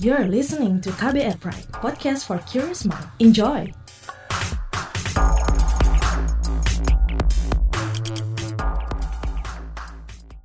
You're listening to KBR Pride, podcast for curious mind. Enjoy!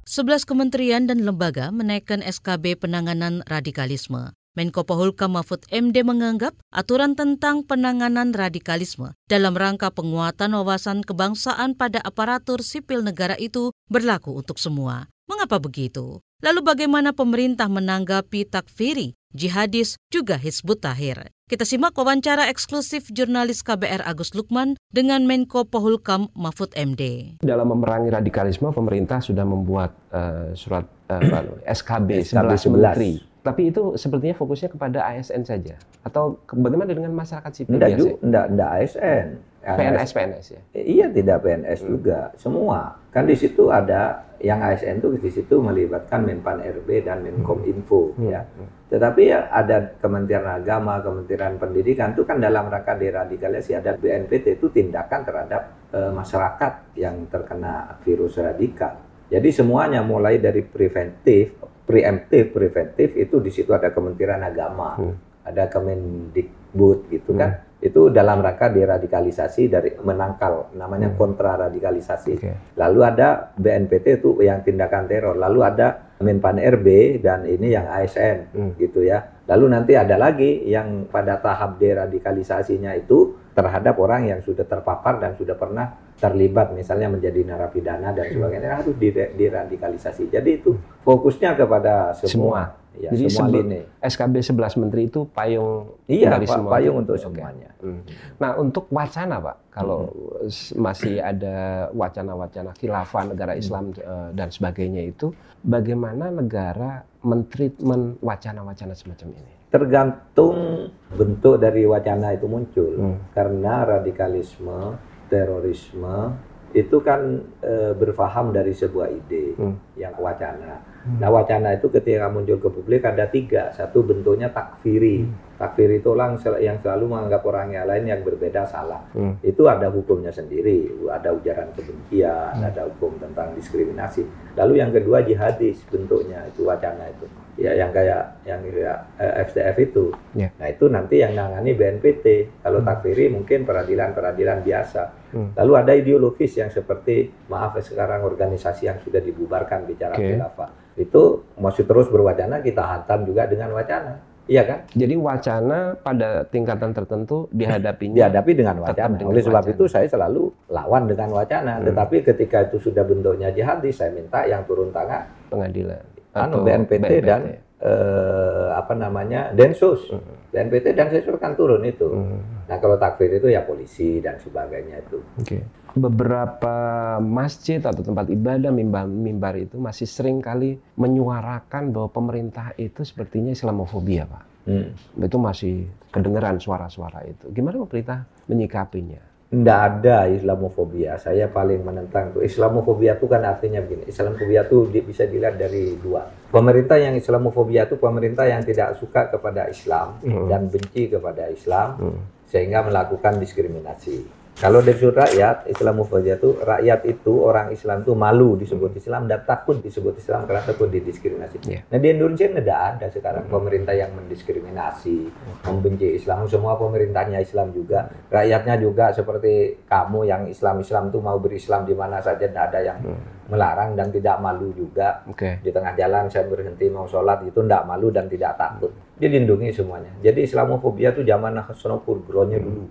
Sebelas kementerian dan lembaga menaikkan SKB penanganan radikalisme. Menko Polhukam Mahfud MD menganggap aturan tentang penanganan radikalisme dalam rangka penguatan wawasan kebangsaan pada aparatur sipil negara itu berlaku untuk semua. Mengapa begitu? Lalu bagaimana pemerintah menanggapi takfiri, jihadis, juga Hizbut Tahir? Kita simak wawancara eksklusif jurnalis KBR Agus Lukman dengan Menko Polhukam Mahfud MD. Dalam memerangi radikalisme, pemerintah sudah membuat uh, surat uh, SKB 11 menteri tapi itu sepertinya fokusnya kepada ASN saja atau bagaimana dengan masyarakat sipil biasa? Enggak, enggak ASN. PNS PNS ya. Iya tidak PNS hmm. juga, semua. Kan di situ ada yang ASN itu di situ melibatkan Menpan RB dan Menkom hmm. Info hmm. ya. Hmm. Tetapi ya ada Kementerian Agama, Kementerian Pendidikan itu kan dalam rangka deradikalisasi ada BNPT itu tindakan terhadap e, masyarakat yang terkena virus radikal. Jadi semuanya mulai dari preventif preemptif preventif itu di situ ada Kementerian Agama, hmm. ada Kemendikbud gitu kan. hmm. kan. Itu dalam rangka deradikalisasi dari menangkal namanya hmm. kontra radikalisasi. Okay. Lalu ada BNPT itu yang tindakan teror, lalu ada Menpan RB dan ini yang ASN hmm. gitu ya. Lalu nanti ada lagi yang pada tahap deradikalisasinya itu terhadap orang yang sudah terpapar dan sudah pernah terlibat misalnya menjadi narapidana dan sebagainya harus diradikalisasi. Jadi itu fokusnya kepada semua. semua. Ya, Jadi lini. SKB 11 menteri itu payung iya, dari semua. payung untuk semuanya. Hmm. Nah, untuk wacana, Pak, kalau hmm. masih ada wacana-wacana khilafah negara hmm. Islam hmm. dan sebagainya itu, bagaimana negara mentreatment wacana-wacana semacam ini? Tergantung bentuk dari wacana itu muncul. Hmm. Karena radikalisme terorisme itu kan e, berfaham dari sebuah ide hmm. yang wacana. Hmm. Nah wacana itu ketika muncul ke publik ada tiga. Satu bentuknya takfiri. Hmm. Takfiri itu orang yang selalu menganggap orang yang lain yang berbeda salah. Hmm. Itu ada hukumnya sendiri. Ada ujaran kebencian, hmm. ada hukum tentang diskriminasi. Lalu yang kedua jihadis bentuknya itu wacana itu ya yang kayak yang kayak eh, FTF itu. Yeah. Nah itu nanti yang nangani BNPT. Kalau hmm. takfiri mungkin peradilan-peradilan biasa. Hmm. Lalu ada ideologis yang seperti maaf sekarang organisasi yang sudah dibubarkan bicara okay. khilafah itu masih terus berwacana kita hantam juga dengan wacana. Iya kan? Jadi wacana pada tingkatan tertentu dihadapinya dihadapi dengan wacana. Dengan Oleh sebab wacana. itu saya selalu lawan dengan wacana. Hmm. Tetapi ketika itu sudah bentuknya jihadis, saya minta yang turun tangan pengadilan anu BNPT, BNPT dan eh, apa namanya Densus. Mm -hmm. BNPT dan Densus kan turun itu. Mm -hmm. Nah kalau takfir itu ya polisi dan sebagainya itu. Okay. Beberapa masjid atau tempat ibadah mimbar, mimbar itu masih sering kali menyuarakan bahwa pemerintah itu sepertinya Islamofobia, Pak. Hmm. Itu masih kedengeran suara-suara itu. Gimana pemerintah menyikapinya? Tidak ada Islamofobia. Saya paling menentang itu. Islamofobia itu kan artinya begini. Islamofobia itu bisa dilihat dari dua. Pemerintah yang Islamofobia itu pemerintah yang tidak suka kepada Islam hmm. dan benci kepada Islam hmm. sehingga melakukan diskriminasi. Kalau dari sudut rakyat, Islamofobia itu rakyat itu orang Islam itu malu disebut Islam dan takut disebut Islam karena takut didiskriminasi. Yeah. Nah di Indonesia tidak ada sekarang pemerintah yang mendiskriminasi, membenci Islam. Semua pemerintahnya Islam juga, rakyatnya juga seperti kamu yang Islam Islam itu mau berislam di mana saja tidak ada yang hmm. melarang dan tidak malu juga. Okay. Di tengah jalan saya berhenti mau sholat itu tidak malu dan tidak takut dilindungi semuanya. Jadi Islamofobia itu zaman Nasionopurgronya dulu.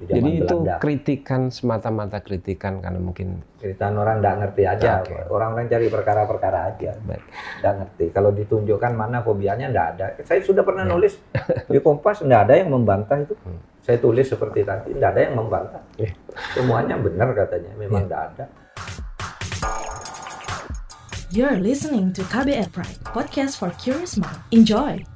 Di zaman Jadi itu kritikan semata-mata kritikan karena mungkin kritikan orang tidak ngerti aja. Okay. Orang-orang cari perkara-perkara aja. Tidak ngerti. Kalau ditunjukkan mana fobianya tidak ada. Saya sudah pernah yeah. nulis di Kompas tidak ada yang membantah itu. Hmm. Saya tulis seperti tadi tidak ada yang membantah. Yeah. Semuanya benar katanya. Memang tidak yeah. ada. You're listening to KBR Pride, podcast for curious mind. Enjoy!